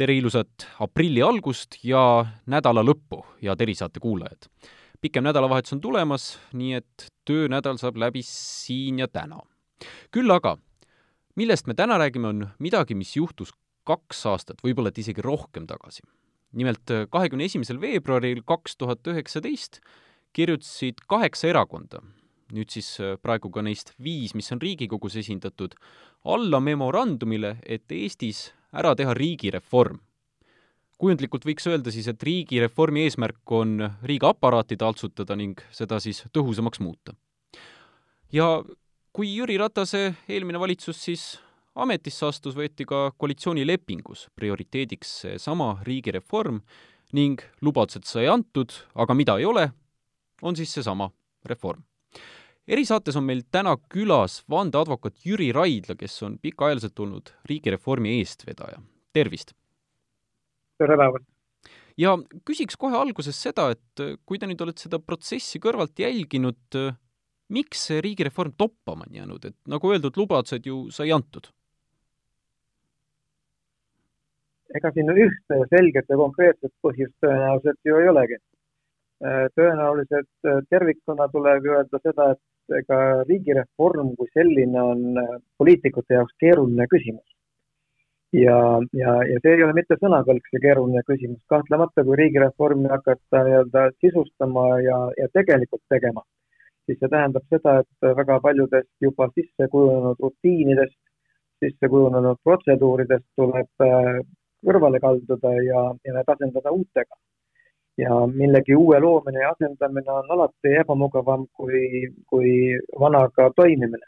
tere ilusat aprilli algust ja nädala lõppu, head Erisaate kuulajad! pikem nädalavahetus on tulemas, nii et töönädal saab läbi siin ja täna. küll aga, millest me täna räägime, on midagi, mis juhtus kaks aastat, võib-olla et isegi rohkem tagasi. nimelt kahekümne esimesel veebruaril kaks tuhat üheksateist kirjutasid kaheksa erakonda, nüüd siis praegu ka neist viis, mis on Riigikogus esindatud, alla memorandumile, et Eestis ära teha riigireform. kujundlikult võiks öelda siis, et riigireformi eesmärk on riigiaparaati taltsutada ning seda siis tõhusamaks muuta. ja kui Jüri Ratase eelmine valitsus siis ametisse astus, võeti ka koalitsioonilepingus prioriteediks seesama riigireform ning lubadused sai antud, aga mida ei ole, on siis seesama reform erisaates on meil täna külas vandeadvokaat Jüri Raidla, kes on pikaajaliselt olnud riigireformi eestvedaja. tervist! tere päevast! ja küsiks kohe alguses seda, et kui te nüüd olete seda protsessi kõrvalt jälginud, miks see riigireform toppama on jäänud, et nagu öeldud, lubadused ju sai antud? ega siin ühte selget ja konkreetset põhjust tõenäoliselt ju ei olegi. tõenäoliselt tervikuna tuleb ju öelda seda, et ega riigireform kui selline on äh, poliitikute jaoks keeruline küsimus. ja, ja, ja see ei ole mitte sõnakõlks see keeruline küsimus, kahtlemata kui riigireformi hakata nii-öelda sisustama ja, ja tegelikult tegema, siis see tähendab seda, et väga paljudest juba sisse kujunenud rutiinidest, sisse kujunenud protseduuridest tuleb äh, kõrvale kalduda ja, ja need asendada uutega ja millegi uue loomine ja asendamine on alati ebamugavam kui, kui vanaga toimimine.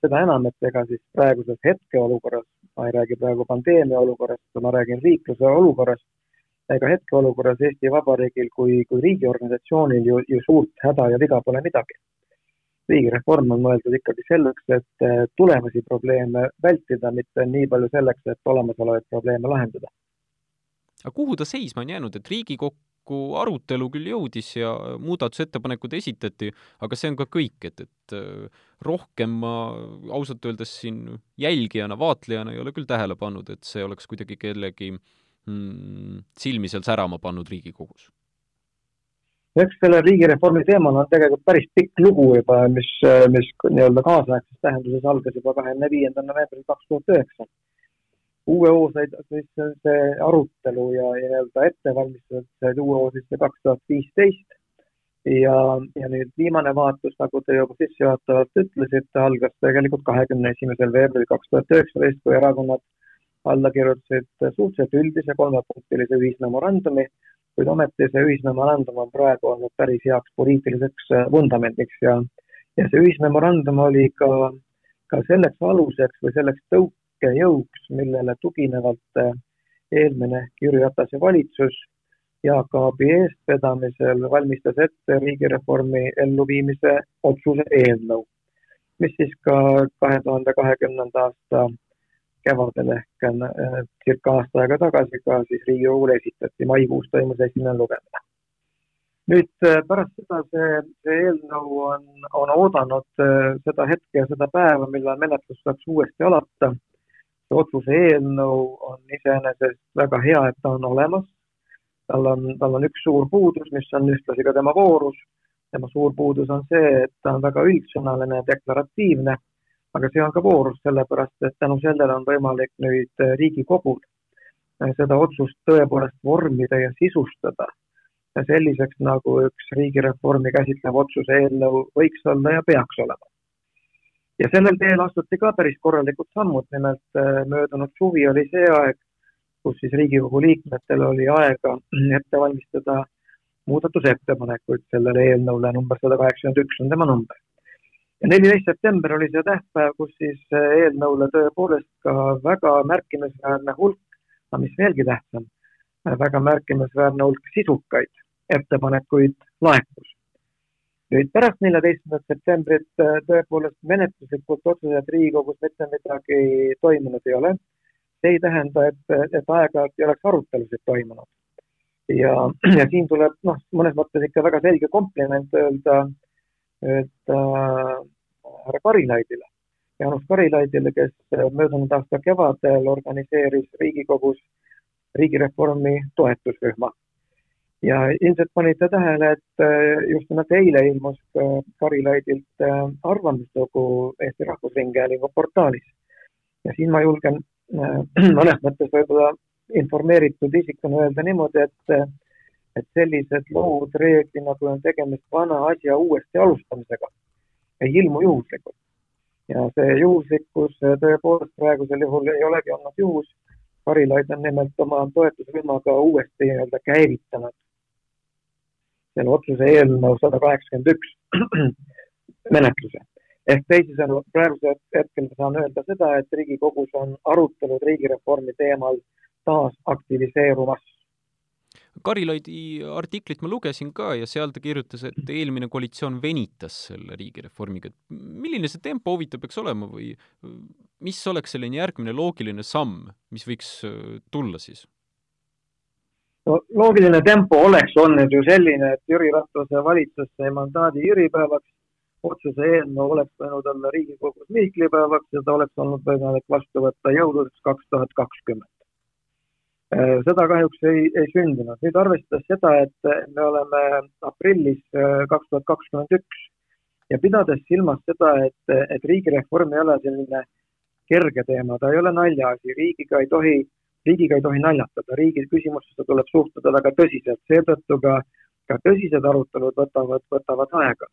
seda enam, et ega siis praeguses hetkeolukorras, ma ei räägi praegu pandeemia olukorrast, ma räägin riikluse olukorrast, ega hetkeolukorras Eesti Vabariigil kui, kui riigiorganisatsioonil ju, ju suurt häda ja viga pole midagi. riigireform on mõeldud ikkagi selleks, et tulevasi probleeme vältida, mitte nii palju selleks, et olemasolevaid probleeme lahendada. aga kuhu ta seisma on jäänud, et Riigikokku nagu arutelu küll jõudis ja muudatusettepanekud esitati, aga see on ka kõik, et, et äh, rohkem ma ausalt öeldes siin jälgijana, vaatlejana ei ole küll tähele pannud, et see oleks kuidagi kellegi mm, silmi seal särama pannud Riigikogus. Eks selle riigireformi teemal on tegelikult päris pikk lugu juba, mis, mis nii-öelda kaasaegses tähenduses algas juba kahekümne viiendal novembril kaks tuhat üheksa uue hoo said siis see arutelu ja, ja nii-öelda ettevalmistused said uue hoo sisse kaks tuhat viisteist. ja, ja nüüd viimane vaatus, nagu te juba sissejuhatavalt ütlesite, algas tegelikult kahekümne esimesel veebruaril kaks tuhat üheksateist, kui erakonnad alla kirjutasid suhteliselt üldise kolmepunktilise ühismemorandumi, kuid ometi see ühismemorandum on praegu olnud päris heaks poliitiliseks vundamendiks ja, ja see ühismemorandum oli ka, ka selleks aluseks või selleks tõuk-, tõukejõuks, millele tuginevalt eh, eelmine Jüri Ratase valitsus Jaak Aabi eestvedamisel valmistas ette riigireformi elluviimise otsuse eelnõu, mis siis ka kahe tuhande kahekümnenda aasta kevadel ehk eh, circa aasta aega tagasi ka siis Riigikogule esitati, maikuus toimus esimene lugemine. nüüd eh, pärast seda see, see eelnõu on, on oodanud seda hetke ja seda päeva, millal menetlus saaks uuesti alata see otsuse eelnõu on iseenesest väga hea, et ta on olemas. tal on, tal on üks suur puudus, mis on ühtlasi ka tema voorus. tema suur puudus on see, et ta on väga üldsõnaline ja deklaratiivne, aga see on ka voorus, sellepärast et tänu sellele on võimalik nüüd Riigikogul seda otsust tõepoolest vormida ja sisustada selliseks, nagu üks riigireformi käsitlev otsuse eelnõu võiks olla ja peaks olema ja sellel teel astuti ka päris korralikud sammud, nimelt äh, möödunud suvi oli see aeg, kus siis Riigikogu liikmetel oli aega ette valmistada muudatusettepanekuid sellele eelnõule, number sada kaheksakümmend üks on tema number. ja neliteist september oli see tähtpäev, kus siis äh, eelnõule tõepoolest ka väga märkimisväärne hulk, aga mis veelgi tähtsam, väga märkimisväärne hulk sisukaid ettepanekuid laekus nüüd pärast neljateistkümnendat septembrit äh, tõepoolest menetluslikult otseselt Riigikogus mitte midagi toimunud ei ole. see ei tähenda, et, et aeg-ajalt ei oleks arutelusid toimunud. ja, ja siin tuleb noh, mõnes mõttes ikka väga selge kompliment öelda, öelda härra Karilaidile, Jaanus Karilaidile, kes möödunud aasta kevadel organiseeris Riigikogus riigireformi toetusrühma. Ja ilmselt panite tähele, et äh, just nimelt eile ilmus Karilaidilt arvamuslugu Eesti Rahvusringhäälingu portaalis. ja siin ma julgen mõnes mõttes võib-olla informeeritud isikuna öelda niimoodi, et et sellised lood reeglina, kui on tegemist vana asja uuesti alustamisega, ei ilmu juhuslikult. ja see juhuslikkus tõepoolest praegusel juhul ei olegi olnud juhus. Karilaid on nimelt oma toetusrühmaga uuesti nii-öelda käivitanud selle otsuse eelnõu sada kaheksakümmend üks menetluse. ehk teisisõnu, praegusel hetkel saan öelda seda, et Riigikogus on arutelud riigireformi teemal taas aktiviseerumas Karilaidi artiklit ma lugesin ka ja seal ta kirjutas, et eelmine koalitsioon venitas selle riigireformiga, et milline see tempo huvitav peaks olema või mis oleks selline järgmine loogiline samm, mis võiks äh, tulla siis? Loogiline tempo oleks olnud ju selline, et Jüri Ratase valitsus sai mandaadi jüripäevaks, otsuse eelnõu oleks võinud olla Riigikogus mihklipäevaks ja ta oleks olnud võimalik vastu võtta jõududeks kaks tuhat kakskümmend Äh, seda kahjuks ei, ei sündinud. nüüd arvestades seda, et me oleme aprillis äh, kaks tuhat kakskümmend üks ja pidades silmas seda, et, et riigireform ei ole selline kerge teema, ta ei ole naljaasi, riigiga ei tohi, riigiga ei tohi naljatada, riigi küsimustesse tuleb suhtuda väga tõsiselt, seetõttu ka, ka tõsised arutelud võtavad, võtavad aega.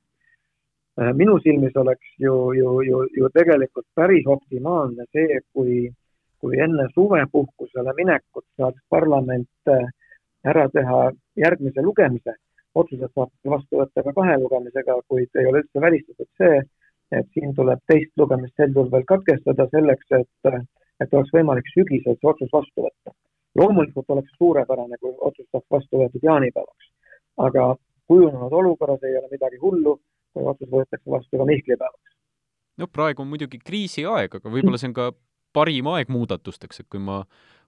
Äh, minu silmis oleks ju, ju, ju, ju tegelikult päris optimaalne see, kui kui enne suvepuhkusele minekut saaks parlament äh, ära teha järgmise lugemise, otsused saab vastu võtta ka kahe lugemisega, kuid ei ole üldse välistatud see, et siin tuleb teist lugemist sel juhul veel katkestada selleks, et, et oleks võimalik sügisel see otsus vastu võtta. loomulikult oleks suurepärane, kui otsus saaks vastu võetud jaanipäevaks, aga kujunenud olukorras ei ole midagi hullu, kui otsus võetakse vastu ka mihklipäevaks. no praegu on muidugi kriisiaeg, aga võib-olla see on ka parim aeg muudatusteks, et kui ma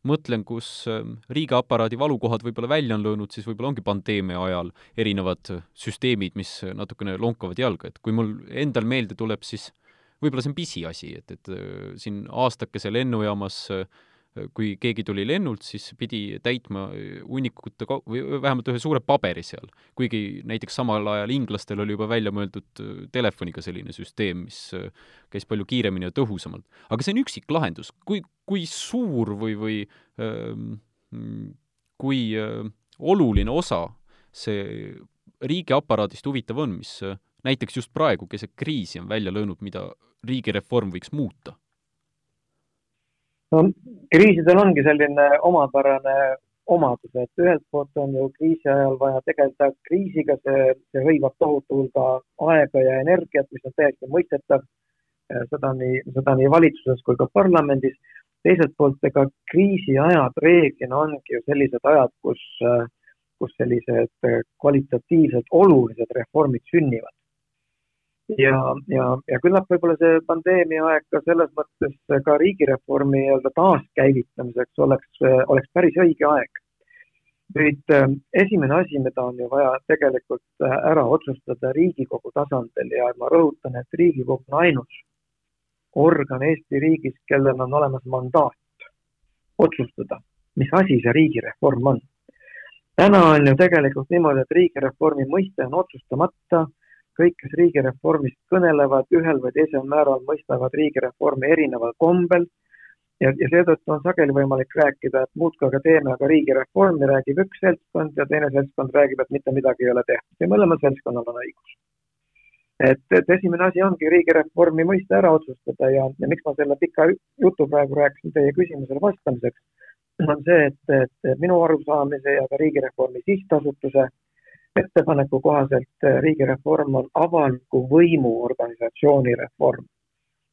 mõtlen, kus ähm, riigiaparaadi valukohad võib-olla välja on löönud, siis võib-olla ongi pandeemia ajal erinevad süsteemid, mis natukene lonkavad jalga, et kui mul endal meelde tuleb, siis võib-olla see on pisiasi, et, et äh, siin aastakese lennujaamas äh, kui keegi tuli lennult, siis pidi täitma hunnikute või vähemalt ühe suure paberi seal. kuigi näiteks samal ajal inglastel oli juba välja mõeldud äh, telefoniga selline süsteem, mis äh, käis palju kiiremini ja tõhusamalt. aga see on üksik lahendus, kui, kui suur või, või ähm, kui äh, oluline osa see riigiaparaadist huvitav on, mis näiteks just praegu keset kriisi on välja löönud, mida riigireform võiks muuta no kriisidel ongi selline omapärane omadus, et ühelt poolt on ju kriisi ajal vaja tegeleda kriisiga, see, see hõivab tohutu hulga aega ja energiat, mis on täiesti mõistetav. seda nii, seda nii valitsuses kui ka parlamendis. teiselt poolt, ega kriisiajad reeglina ongi ju sellised ajad, kus, kus sellised kvalitatiivselt olulised reformid sünnivad ja, ja, ja küllap võib-olla see pandeemia aeg ka selles mõttes ka riigireformi nii-öelda taaskäivitamiseks oleks, oleks päris õige aeg. nüüd esimene asi, mida on ju vaja tegelikult ära otsustada Riigikogu tasandil ja ma rõhutan, et Riigikogu on ainus organ Eesti riigis, kellel on olemas mandaat otsustada, mis asi see riigireform on. täna on ju tegelikult niimoodi, et riigireformi mõiste on otsustamata kõik, kes riigireformist kõnelevad, ühel või teisel määral mõistavad riigireformi erineval kombel ja, ja seetõttu on sageli võimalik rääkida, et muudkui aga teeme aga riigireformi, räägib üks seltskond ja teine seltskond räägib, et mitte midagi ei ole tehtud ja mõlemal seltskonnal on õigus. et, et esimene asi ongi riigireformi mõiste ära otsustada ja, ja miks ma selle pika jutu praegu rääkisin teie küsimusele vastamiseks, on see, et, et minu arusaamise ja ka Riigireformi Sihtasutuse ettepaneku kohaselt äh, riigireform on avaliku võimu organisatsiooni reform.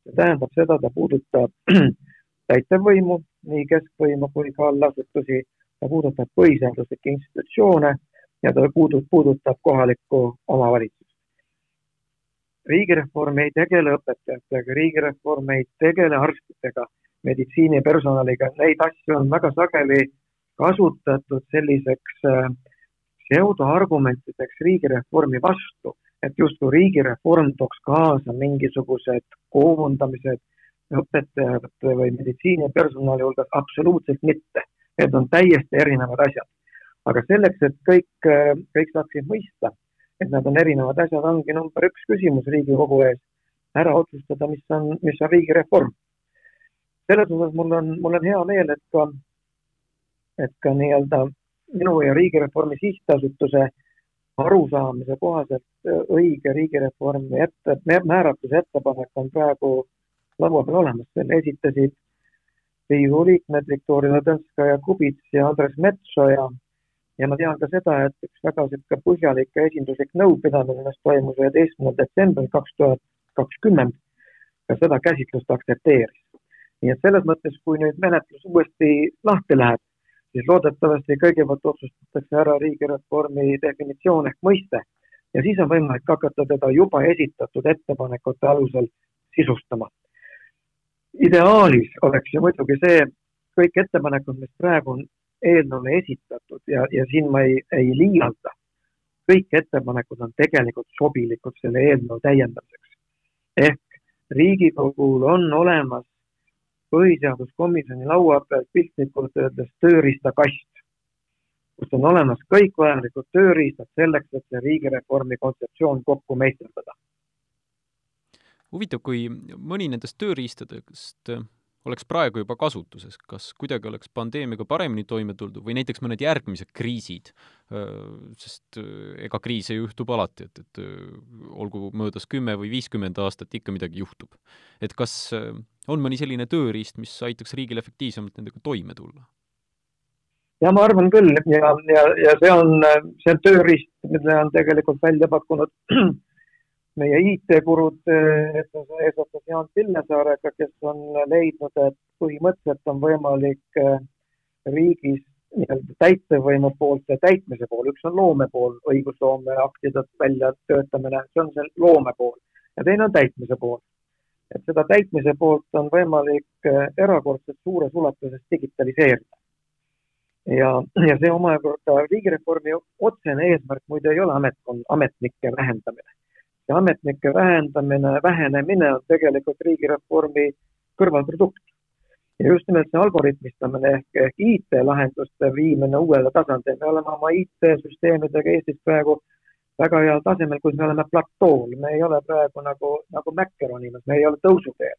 see tähendab seda, ta puudutab täitevvõimu, nii keskvõimu kui ka allasutusi, ta puudutab põhiseaduslikke institutsioone ja ta puudut-, puudutab kohalikku omavalitsust. riigireform ei tegele õpetajatega, riigireform ei tegele arstidega, meditsiinipersonaliga, neid asju on väga sageli kasutatud selliseks äh, pseudoargumentideks riigireformi vastu, et justkui riigireform tooks kaasa mingisugused koondamised õpetajate või meditsiinipersonali hulgas, absoluutselt mitte. Need on täiesti erinevad asjad. aga selleks, et kõik, kõik saaksid mõista, et nad on erinevad asjad, ongi number üks küsimus Riigikogu ees, ära otsustada, mis on, mis on riigireform. selles osas mul on, mul on hea meel, et ka, et ka nii-öelda minu ja Riigireformi Sihtasutuse arusaamise kohaselt õige riigireformi ette, määratluse ettepanek on praegu laua peal olemas, selle esitasid Riigikogu liikmed Viktoria Ladõnskaja-Kubits ja Andres Metsoja. ja ma tean ka seda, et üks väga niisugune põhjalik ja esinduslik nõupidamine, mis toimus üheteistkümnendal detsembril kaks tuhat kakskümmend, ka seda käsitlust aktsepteeris. nii et selles mõttes, kui nüüd menetlus uuesti lahti läheb, siis loodetavasti kõigepealt otsustatakse ära riigireformi definitsioon ehk mõiste ja siis on võimalik hakata teda juba esitatud ettepanekute alusel sisustama ideaalis oleks ju muidugi see, kõik ettepanekud, mis praegu on eelnõule esitatud ja, ja siin ma ei, ei liialda, kõik ettepanekud on tegelikult sobilikud selle eelnõu täiendamiseks. ehk Riigikogul on olemas põhiseaduskomisjoni laua peal piltlikult öeldes tööriistakast, kus on olemas kõik vajalikud tööriistad selleks, et see riigireformi kontseptsioon kokku meisterdada. Huvitav, kui mõni nendest tööriistadest oleks praegu juba kasutuses, kas kuidagi oleks pandeemiaga paremini toime tuldud või näiteks mõned järgmised kriisid, sest ega kriise juhtub alati, et, et olgu möödas kümme või viiskümmend aastat, ikka midagi juhtub. et kas on mõni selline tööriist, mis aitaks riigil efektiivsemalt nendega toime tulla? ja ma arvan küll ja, ja, ja see on, see on tööriist, mille on tegelikult välja pakkunud meie IT-kurud eesotsas Jaan Pillesaarega, kes on leidnud, et põhimõtteliselt on võimalik eh, riigis nii-öelda täitevvõimu poolt ja täitmise pool, üks on loome pool, õigusloome aktide väljatöötamine, see on see loome pool ja teine on täitmise pool. et seda täitmise poolt on võimalik eh, erakordselt suures ulatuses digitaliseerida. ja, ja see omakorda riigireformi otsene eesmärk muide ei ole ametkond, ametnike vähendamine see ametnike vähendamine, vähenemine on tegelikult riigireformi kõrvalprodukt. ja just nimelt see algoritmistamine ehk, ehk IT-lahenduste viimine uuele tasandile, me oleme oma IT-süsteemidega Eestis praegu väga heal tasemel, kuid me oleme platool, me ei ole praegu nagu, nagu mäkke ronimas, me ei ole tõusuteel.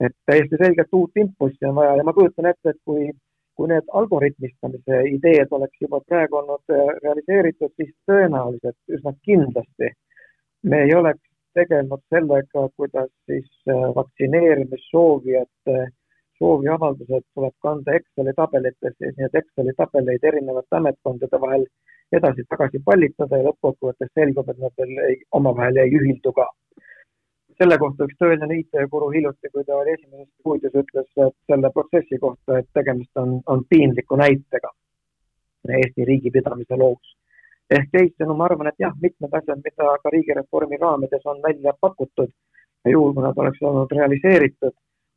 et täiesti selgelt uut impulssi on vaja ja ma kujutan ette, et kui, kui need algoritmistamise ideed oleks juba praegu olnud realiseeritud, siis tõenäoliselt üsna kindlasti me ei oleks tegelenud sellega, kuidas siis äh, vaktsineerimissoovijate sooviavaldused tuleb kanda Exceli tabelitesse, siis need Exceli tabeleid erinevate ametkondade vahel edasi-tagasi pallitada ja lõppkokkuvõttes selgub, et nad veel ei, omavahel ei ühildu ka. selle kohta üks tõeline IT-guru hiljuti, kui ta oli esimeses stuudios, ütles et selle protsessi kohta, et tegemist on, on piinliku näitega Eesti riigipidamise loos ehk teisisõnu, ma arvan, et jah, mitmed asjad, mida ka riigireformi raamides on välja pakutud juhul, kui nad oleks olnud realiseeritud,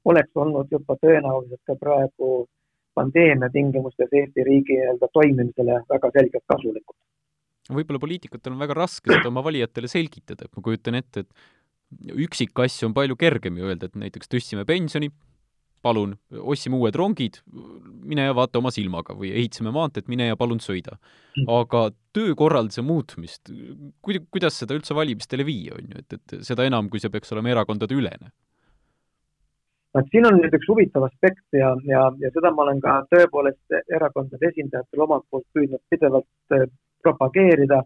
oleks olnud juba tõenäoliselt ka praegu pandeemia tingimustes Eesti riigi nii-öelda toimimisele väga selgelt kasulikud. võib-olla poliitikutel on väga raske seda oma valijatele selgitada, et ma kujutan ette, et üksikasju on palju kergem ju öelda, et näiteks tõstsime pensioni, palun, ostsime uued rongid, mine ja vaata oma silmaga või ehitasime maanteed, mine ja palun sõida. Mm. aga töökorralduse muutmist, kuid-, kuidas seda üldse valimistele viia, on ju, et, et seda enam, kui see peaks olema erakondadeülene? vot siin on nüüd üks huvitav aspekt ja, ja, ja seda ma olen ka tõepoolest erakondade esindajatel omalt poolt püüdnud pidevalt äh, propageerida,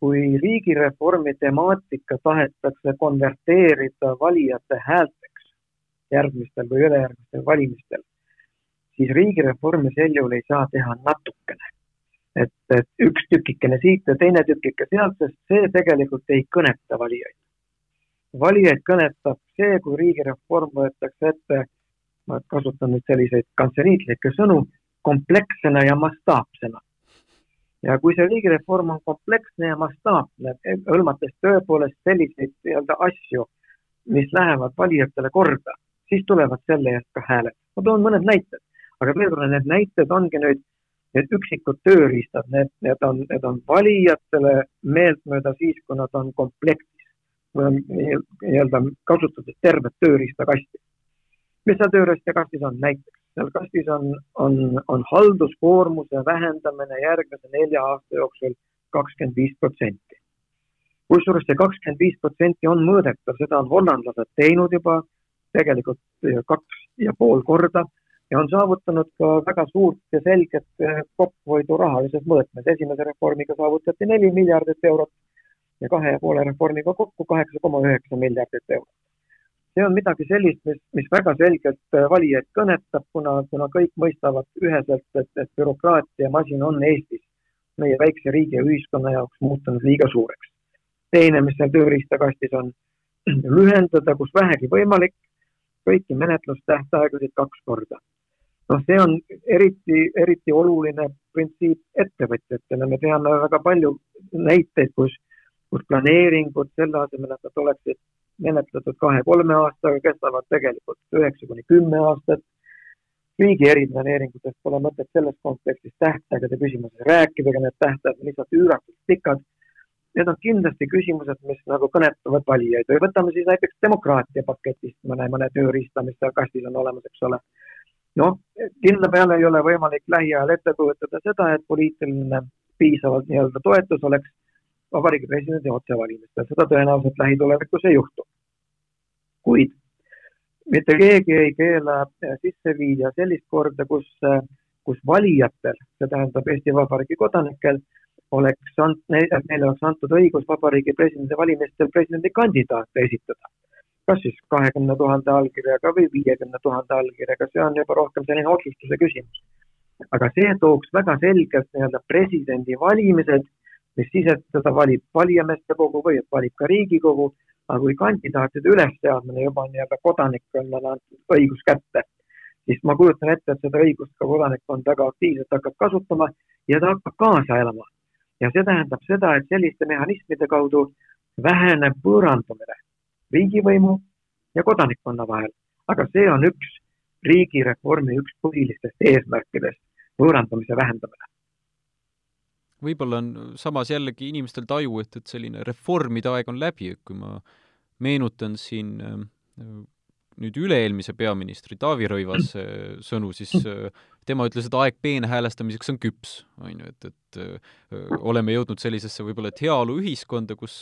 kui riigireformi temaatika tahetakse konverteerida valijate häält järgmistel või ülejärgmistel valimistel, siis riigireformi sel juhul ei saa teha natukene. et, et üks tükikene siit ja teine tükike sealt, sest see tegelikult ei kõneta valijaid. valijaid kõnetab see, kui riigireform võetakse ette, ma kasutan nüüd selliseid kantseliitlikke sõnu, komplekssena ja mastaapsena ja kui see riigireform on kompleksne ja mastaapne, hõlmates tõepoolest selliseid nii-öelda asju, mis lähevad valijatele korda, siis tulevad selle eest ka hääled. ma toon mõned näited, aga veel kord, need näited ongi nüüd need üksikud tööriistad, need, need on, need on valijatele meeltmööda siis, kui nad on komplektis või nii-öelda kasutades tervet tööriistakasti. mis seal tööriistakastis on näiteks? seal kastis on, on, on halduskoormuse vähendamine järgmise nelja aasta jooksul kakskümmend viis protsenti. kusjuures see kakskümmend viis protsenti on mõõdetav, seda on hollandlased teinud juba tegelikult kaks ja pool korda ja on saavutanud ka väga suurt ja selget kokkuhoidu rahalises mõõtmes. esimese reformiga saavutati neli miljardit eurot ja kahe ja poole reformiga kokku kaheksa koma üheksa miljardit eurot see on midagi sellist, mis, mis väga selgelt äh, valijaid kõnetab, kuna, kuna kõik mõistavad üheselt, et, et bürokraatiamasin on Eestis meie väikse riigi ja ühiskonna jaoks muutunud liiga suureks. teine, mis seal tööriistakastis on, lühendada, kus vähegi võimalik, kõiki menetlustähtaegasid kaks korda. noh, see on eriti, eriti oluline printsiip ettevõtjatele, me teame väga palju näiteid, kus, kus planeeringud selle asemel, et nad oleksid menetletud kahe-kolme aastaga, kestavad tegelikult üheksa kuni kümme aastat. riigi eriplaneeringutest pole mõtet selles kontekstis tähtaegade küsimuses rääkida, aga need tähtajad on lihtsalt üüratult pikad. Need on kindlasti küsimused, mis nagu kõnetavad valijaid või võtame siis näiteks demokraatia paketist mõne, mõne tööriista, mis seal kastis on olemas, eks ole. noh, kindla peale ei ole võimalik lähiajal ette kujutada seda, et poliitiline piisavalt nii-öelda toetus oleks Vabariigi Presidendi otsevalimistel, seda tõenäoliselt lähitulevikus ei juhtu. kuid mitte keegi ei keela sisse viia sellist korda, kus, kus valijatel, see tähendab Eesti Vabariigi kodanikel, oleks ant-, neile oleks antud õigus Vabariigi Presidendi valimistel presidendikandidaate esitada. kas siis kahekümne tuhande allkirjaga või viiekümne tuhande allkirjaga, see on juba rohkem selline otsustuse küsimus. aga see tooks väga selgelt nii-öelda presidendivalimised mis sisestada valib valijameeste kogu või valib ka Riigikogu, aga kui kandidaatide ülesseadmine juba nii-öelda kodanikkonnale antud õigus kätte, siis ma kujutan ette, et seda õigust ka kodanikkond väga aktiivselt hakkab kasutama ja ta hakkab kaasa elama. Ja see tähendab seda, et selliste mehhanismide kaudu väheneb võõrandumine riigivõimu ja kodanikkonna vahel, aga see on üks riigireformi üks põhilistest eesmärkidest, võõrandumise vähendamine. Võib-olla on samas jällegi inimestel taju, et, et selline reformide aeg on läbi, et kui ma meenutan siin äh, nüüd üle-eelmise peaministri Taavi Rõivase sõnu, siis äh, tema ütles, et aeg peenhäälestamiseks on küps, on ju, et, et äh, oleme jõudnud sellisesse võib-olla, et heaoluühiskonda, kus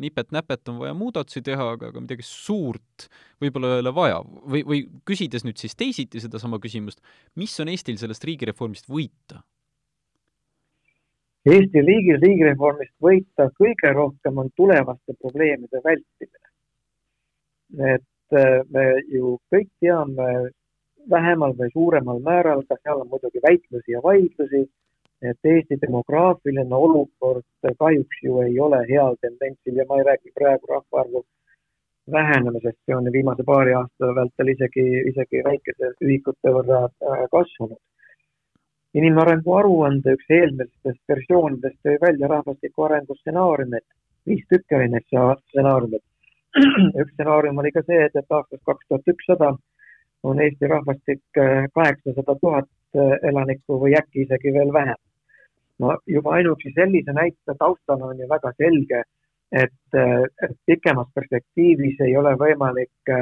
nipet-näpet on vaja muudatusi teha, aga, aga midagi suurt võib-olla ei ole vaja. või, või küsides nüüd siis teisiti sedasama küsimust, mis on Eestil sellest riigireformist võita? Eesti riigil riigireformist võita kõige rohkem on tulevaste probleemide vältimine. et äh, me ju kõik teame vähemal või suuremal määral, ka seal on muidugi väitlusi ja vaidlusi, et Eesti demograafiline olukord kahjuks ju ei ole heal tendentsil ja ma ei räägi praegu rahvaarvu vähenemisest, see on viimase paari aasta vältel isegi, isegi väikese ühikute võrra äh, kasvanud inimarengu aruande üks eelmistest versioonidest tõi välja rahvastiku arengu stsenaariumid, viis tükki oli neid stsenaariumid. üks stsenaarium oli ka see, et, et aastast kaks tuhat ükssada on Eesti rahvastik äh, kaheksasada tuhat äh, elanikku või äkki isegi veel vähem. no juba ainuüksi sellise näite taustal on ju väga selge, et, äh, et pikemas perspektiivis ei ole võimalik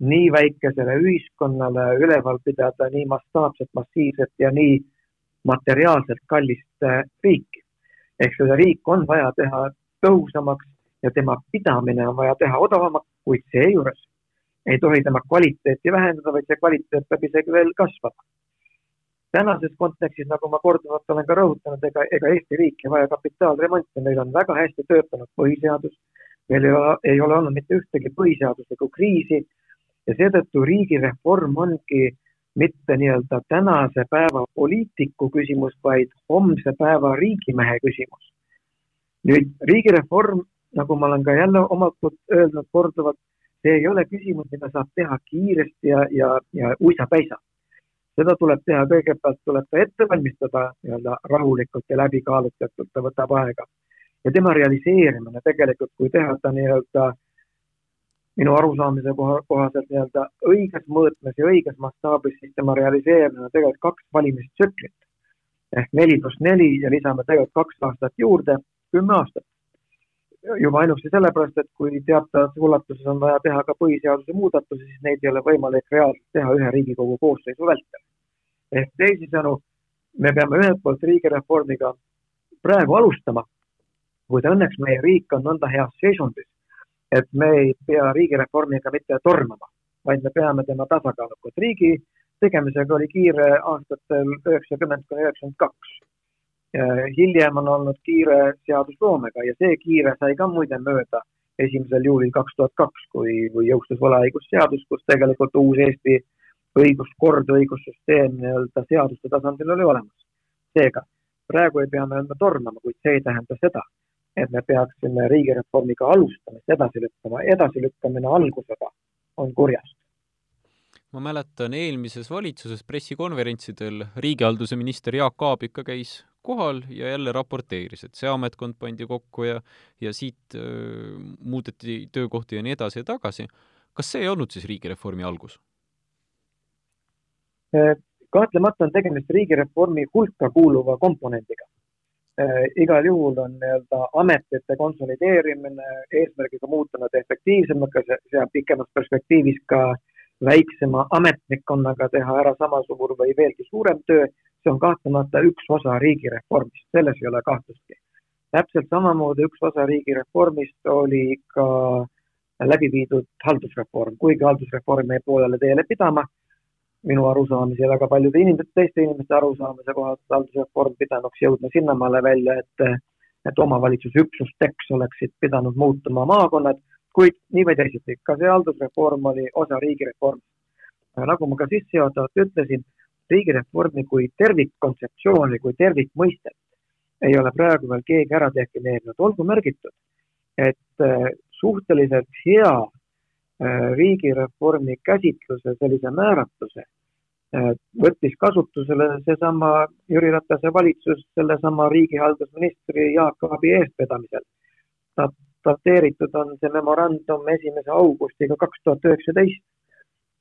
nii väikesele ühiskonnale üleval pidada nii mastaapset, massiivset ja nii materiaalselt kallist riiki. ehk seda riik on vaja teha tõhusamaks ja tema pidamine on vaja teha odavamaks, kuid seejuures ei tohi tema kvaliteeti vähendada, vaid see kvaliteet peab isegi veel kasvama. tänases kontekstis, nagu ma korduvalt olen ka rõhutanud, ega, ega Eesti riik ei vaja kapitaalremonti, meil on väga hästi töötanud põhiseadus, meil ei ole, ei ole olnud mitte ühtegi põhiseaduslikku kriisi ja seetõttu riigireform ongi mitte nii-öelda tänase päeva poliitiku küsimus, vaid homse päeva riigimehe küsimus. nüüd riigireform, nagu ma olen ka jälle omalt poolt öelnud korduvalt, see ei ole küsimus, mida saab teha kiiresti ja, ja, ja uisapäisa. seda tuleb teha, kõigepealt tuleb ta ette valmistada nii-öelda rahulikult ja läbikaalutletult, ta võtab aega. ja tema realiseerimine tegelikult, kui teha ta nii-öelda minu arusaamise koha, kohaselt nii-öelda õiges mõõtmes ja õiges mastaabis, siis tema realiseerimine on tegelikult kaks valimistsüklit ehk neli pluss neli ja lisame tegelikult kaks aastat juurde, kümme aastat. Juba ainuüksi sellepärast, et kui teatavas ulatuses on vaja teha ka põhiseaduse muudatusi, siis neid ei ole võimalik reaalselt teha ühe Riigikogu koosseisu vältel. ehk teisisõnu, me peame ühelt poolt riigireformiga praegu alustama, kuid õnneks meie riik on nõnda heas seisundis, et me ei pea riigireformiga mitte tormama, vaid me peame tema tasakaalukat. riigi tegemisega oli kiire aastatel üheksakümmend kuni üheksakümmend kaks. Hiljem on olnud kiire seadusloomega ja see kiire sai ka muide mööda esimesel juulil kaks tuhat kaks, kui, kui jõustus võlaõigusseadus, kus tegelikult uus Eesti õiguskord, õigussüsteem nii-öelda seaduste tasandil oli olemas. seega praegu ei pea me enda tormama, kuid see ei tähenda seda, et me peaksime riigireformiga alustamist edasi lükkama, edasilükkamine algusega on kurjast ma mäletan eelmises valitsuses pressikonverentsidel riigihalduse minister Jaak Aab ikka käis kohal ja jälle raporteeris, et see ametkond pandi kokku ja, ja siit öö, muudeti töökohti ja nii edasi ja tagasi. kas see ei olnud siis riigireformi algus? kahtlemata on tegemist riigireformi hulka kuuluva komponendiga äh,. igal juhul on nii-öelda ametite konsolideerimine eesmärgiga muuta nad efektiivsemaks, seab pikemas perspektiivis ka väiksema ametnikkonnaga teha ära sama suur või veelgi suurem töö. See on kahtlemata üks osa riigireformist, selles ei ole kahtlustki. täpselt samamoodi üks osa riigireformist oli ka läbi viidud haldusreform, kuigi haldusreform jäi poolele teele pidama minu arusaamise ja väga paljude inimeste, teiste inimeste arusaamise kohaselt haldusreform pidanuks jõudma sinnamaale välja, et, et omavalitsusüksusteks oleksid pidanud muutuma maakonnad, kuid nii või teisiti, ka see haldusreform oli osa riigireformist. nagu ma ka sissejuhatavalt ütlesin, riigireformi kui tervikkontseptsiooni, kui tervikmõistet ei ole praegu veel keegi ära defineerinud, olgu märgitud, et äh, suhteliselt hea Äh, riigireformi käsitluse, sellise määratluse äh, võttis kasutusele seesama Jüri Ratase valitsus sellesama riigihaldusministri Jaak Aabi eestvedamisel. dateeritud on see memorandum esimese augustiga kaks tuhat üheksateist,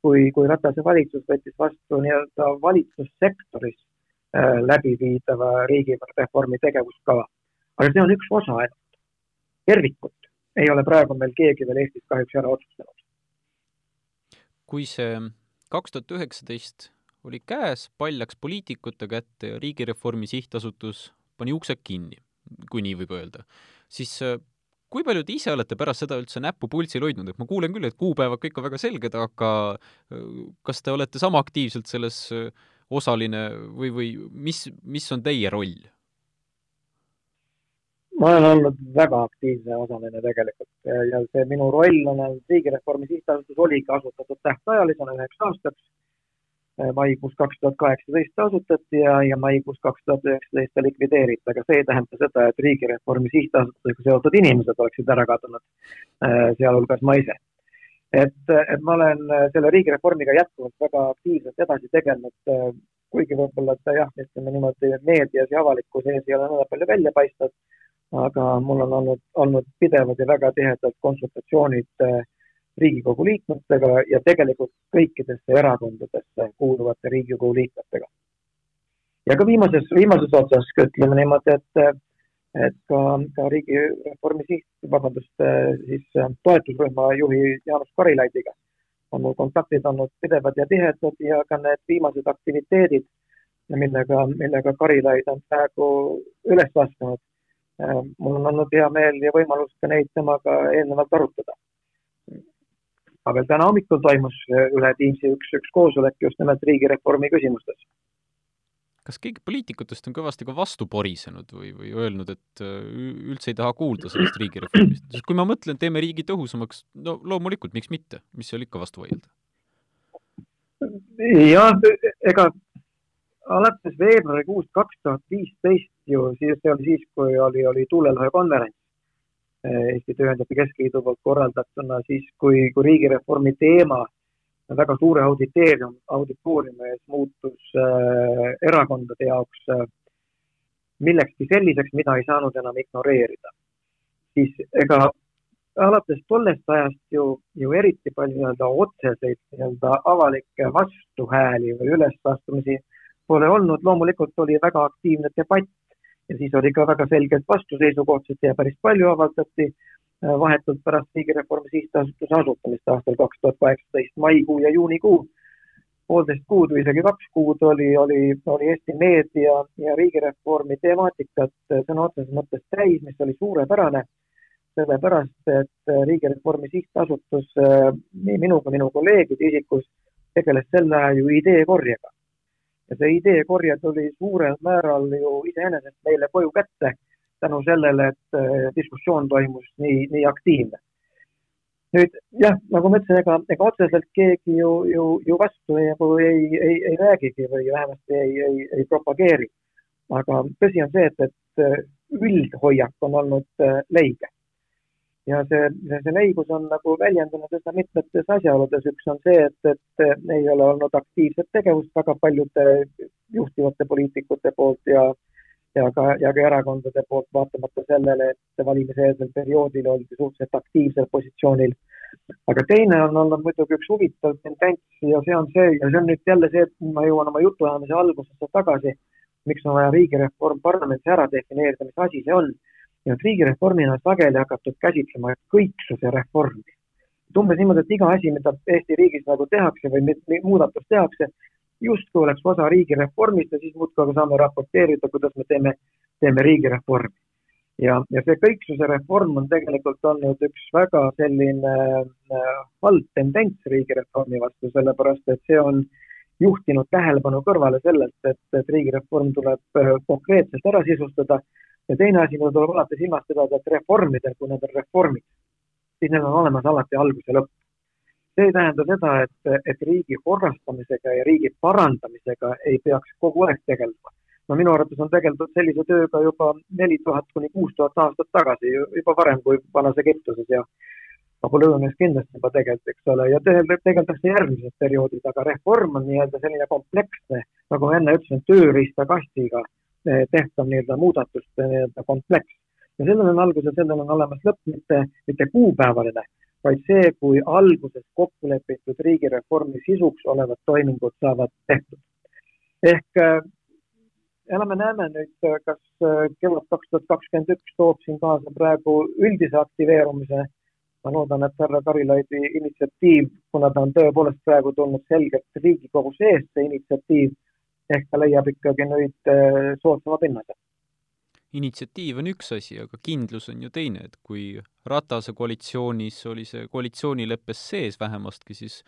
kui, kui Ratase valitsus võttis vastu nii-öelda valitsussektoris äh, läbiviidava riigireformi tegevuskava. aga see on üks osa ainult. tervikut ei ole praegu meil keegi veel Eestis kahjuks ära otsustanud kui see kaks tuhat üheksateist oli käes, pall läks poliitikute kätte ja Riigireformi Sihtasutus pani uksed kinni, kui nii võib öelda, siis äh, kui palju te ise olete pärast seda üldse näppu pulsil hoidnud, et ma kuulen küll, et kuupäevad kõik on väga selged, aga äh, kas te olete sama aktiivselt selles äh, osaline või, või mis, mis on teie roll? ma olen olnud väga aktiivne osaline tegelikult ja see minu roll on olnud Riigireformi Sihtasutus oligi asutatud tähtajalisena üheks aastaks. Maikuus kaks tuhat kaheksateist asutati ja, ja maikuus kaks tuhat üheksateist ta likvideeriti, aga see ei tähenda seda, et Riigireformi Sihtasutusega seotud inimesed oleksid ära kadunud, sealhulgas ma ise. et, et ma olen selle riigireformiga jätkuvalt väga aktiivselt edasi tegelenud, kuigi võib-olla ta jah, ütleme niimoodi meedias ja avalikkuse ees ei ole nõnda palju välja paistnud aga mul on olnud, olnud pidevad ja väga tihedad konsultatsioonid äh, Riigikogu liikmetega ja tegelikult kõikidesse erakondadesse kuuluvate Riigikogu liikmetega. ja ka viimases, viimases otsas ütleme niimoodi, et, et ka, ka Riigireformi siht, vabandust, siis äh, toetusrühma juhi Jaanus Karilaidiga on mul kontaktid olnud pidevad ja tihedad ja ka need viimased aktiviteedid, millega, millega Karilaid on praegu üles astunud Äh, mul on olnud hea meel ja võimalus ka neid temaga eelnevalt arutada. Aga veel täna hommikul toimus äh, üle Teamsi üks, üks koosolek just nimelt riigireformi küsimustes. kas keegi poliitikutest on kõvasti ka vastu porisenud või, või öelnud, et äh, üldse ei taha kuulda sellest riigireformist, sest kui ma mõtlen, teeme riigi tõhusamaks, no loomulikult, miks mitte, mis seal ikka vastu vaielda? jah, ega alates veebruarikuust kaks tuhat viisteist ju, siis see oli siis, kui oli, oli tuulelõhe konverents eh, Eesti Tööandjate Keskliidu poolt korraldatuna, siis kui, kui riigireformi teema väga suure auditeerium, auditooriumi ees muutus äh, erakondade jaoks äh, millekski selliseks, mida ei saanud enam ignoreerida. siis ega alates tollest ajast ju, ju eriti palju nii-öelda otseseid nii-öelda avalikke vastuhääli või ülesastumisi pole olnud, loomulikult oli väga aktiivne debatt ja siis oli ka väga selgelt vastuseisukohtasid ja päris palju avaldati äh, vahetult pärast Riigireformi Sihtasutuse asutamist aastal kaks tuhat kaheksateist, maikuu ja juunikuu. poolteist kuud või isegi kaks kuud oli, oli, oli Eesti meedia ja riigireformi temaatikat sõna otseses mõttes täis, mis oli suurepärane sellepärast et Riigireformi Sihtasutus nii minu kui minu kolleegide isikus tegeles sel ajal ju ideekorjega ja see ideekorje tuli suurel määral ju iseenesest meile koju kätte tänu sellele, et äh, diskussioon toimus nii, nii aktiivne. nüüd jah, nagu ma ütlesin, ega, ega otseselt keegi ju, ju, ju vastu ei, ei, ei, ei räägigi või vähemasti ei, ei, ei propageeri. aga tõsi on see, et, et äh, üldhoiak on olnud äh, leige ja see, see, see leigus on nagu väljendunud üsna mitmetes asjaoludes, üks on see, et, et ei ole olnud aktiivset tegevust väga paljude juhtivate poliitikute poolt ja ja ka, ja ka erakondade poolt, vaatamata sellele, et valimiseelsel perioodil oldi suhteliselt aktiivsel positsioonil. aga teine on olnud muidugi üks huvitav tendents ja see on see, ja see on nüüd jälle see, et ma jõuan oma jutuajamise algusesse tagasi, miks on vaja riigireform parlamendis ära defineerida, mis asi see on ja et riigireformina sageli hakatud käsitlema kõiksuse reformi. et umbes niimoodi, et iga asi, mida Eesti riigis nagu tehakse või muudatus tehakse, justkui oleks osa riigireformist ja siis muudkui saame raporteerida, kuidas me teeme, teeme riigireformi. ja, ja see kõiksuse reform on tegelikult olnud üks väga selline äh, halb tendents riigireformi vastu, sellepärast et see on juhtinud tähelepanu kõrvale sellelt, et, et riigireform tuleb äh, konkreetselt ära sisustada ja teine asi, mida tuleb alati silmas pidada, et reformidel, kui need on reformid, siis neil on olemas alati algus ja lõpp. see ei tähenda seda, et, et riigi korrastamisega ja riigi parandamisega ei peaks kogu aeg tegelema. no minu arvates on tegeldud sellise tööga juba neli tuhat kuni kuus tuhat aastat tagasi, juba varem kui vanas Egiptuses ja Napoleonias kindlasti juba tegeleti, eks ole, ja tegeldakse järgmised perioodid, aga reform on nii-öelda selline kompleksne, nagu ma enne ütlesin, tööriistakastiga tehtav nii-öelda muudatuste nii-öelda kompleks. ja sellel on algus ja sellel on olemas lõpp, mitte, mitte kuupäevaline, vaid see, kui alguses kokku lepitud riigireformi sisuks olevad toimingud saavad tehtud. ehk äh, elame-näeme nüüd, kas äh, kevad kaks tuhat kakskümmend üks toob siin kaasa praegu üldise aktiveerumise. ma loodan, et härra Karilaidi initsiatiiv, kuna ta on tõepoolest praegu tulnud selgelt Riigikogu seest, see initsiatiiv ehk ta leiab ikkagi nüüd äh, soodsama pinnase. initsiatiiv on üks asi, aga kindlus on ju teine, et kui Ratase koalitsioonis oli see koalitsioonileppes sees vähemastki, siis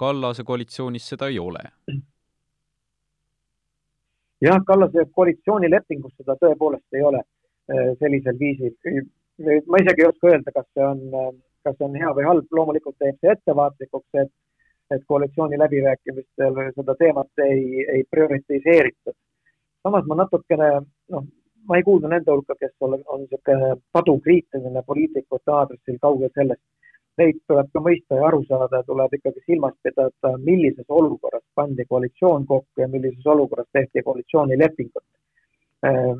Kallase koalitsioonis seda ei ole. jah, Kallase koalitsioonilepingus seda tõepoolest ei ole äh, sellisel viisil. ma isegi ei oska öelda, kas see on, äh, kas see on hea või halb, loomulikult teeb see ettevaatlikuks, et et koalitsiooni läbirääkimistel seda teemat ei, ei prioritiseeritud. samas ma natukene, noh, ma ei kuulu nende hulka, kes on, on niisugune padukriitiline poliitikute aadressil, kaugel sellest. Neid tuleb ka mõista ja aru saada, tuleb ikkagi silmas pidada, millises olukorras pandi koalitsioon kokku ja millises olukorras tehti koalitsioonilepingut.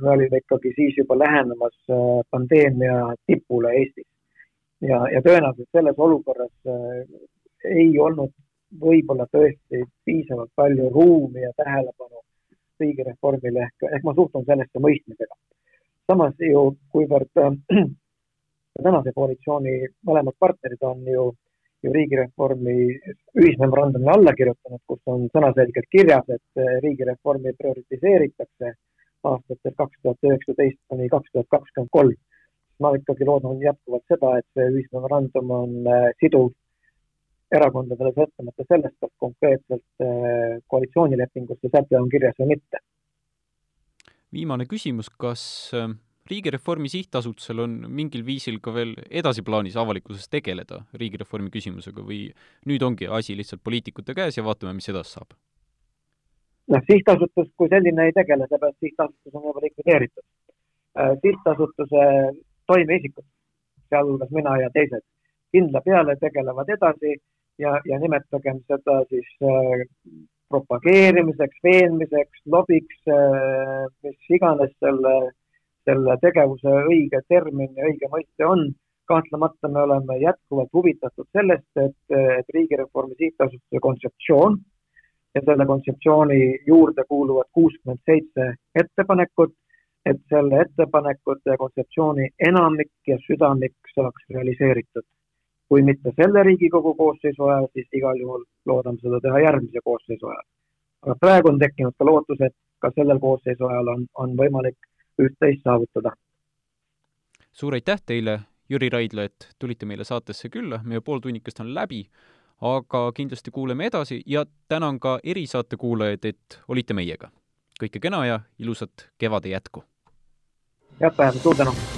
me olime ikkagi siis juba lähenemas äh, pandeemia tipule Eestis ja, ja tõenäoliselt selles olukorras äh, ei olnud võib-olla tõesti piisavalt palju ruumi ja tähelepanu riigireformile ehk, ehk ma suhtun sellesse mõistmisega. samas ju, kuivõrd äh, tänase koalitsiooni mõlemad partnerid on ju, ju riigireformi ühismemorandumile alla kirjutanud, kus on sõnaselgelt kirjas, et äh, riigireformi prioritiseeritakse aastatel kaks tuhat üheksateist kuni kaks tuhat kakskümmend kolm. ma ikkagi loodan jätkuvalt seda, et see ühismemorandum on äh, siduv erakondadele sõltumata sellest, kas konkreetselt äh, koalitsioonilepingus see säte on kirjas või mitte. viimane küsimus, kas äh, riigireformi sihtasutusel on mingil viisil ka veel edasi plaanis avalikkuses tegeleda riigireformi küsimusega või nüüd ongi asi lihtsalt poliitikute käes ja vaatame, mis edasi saab? noh, sihtasutus kui selline ei tegele, seepärast sihtasutus on juba likvideeritud. Äh, sihtasutuse toimeisikud, sealhulgas mina ja teised, kindla peale tegelevad edasi ja, ja nimetagem seda siis äh, propageerimiseks, veenmiseks, lobiks äh,, mis iganes selle, selle tegevuse õige termin ja õige mõiste on. kahtlemata me oleme jätkuvalt huvitatud sellest, et, et Riigireformi Sihtasutuse kontseptsioon ja selle kontseptsiooni juurde kuuluvad kuuskümmend seitse ettepanekut et selle ettepanekute ja kontseptsiooni enamik ja südamik saaks realiseeritud. Kui mitte selle Riigikogu koosseisu ajal, siis igal juhul loodame seda teha järgmise koosseisu ajal. aga praegu on tekkinud ka lootus, et ka sellel koosseisu ajal on, on võimalik üht-teist saavutada. suur aitäh teile, Jüri Raidla, et tulite meile saatesse külla, meie pooltunnikest on läbi, aga kindlasti kuuleme edasi ja tänan ka erisaate kuulajaid, et olite meiega. kõike kena ja ilusat kevade jätku! head päeva, suur tänu!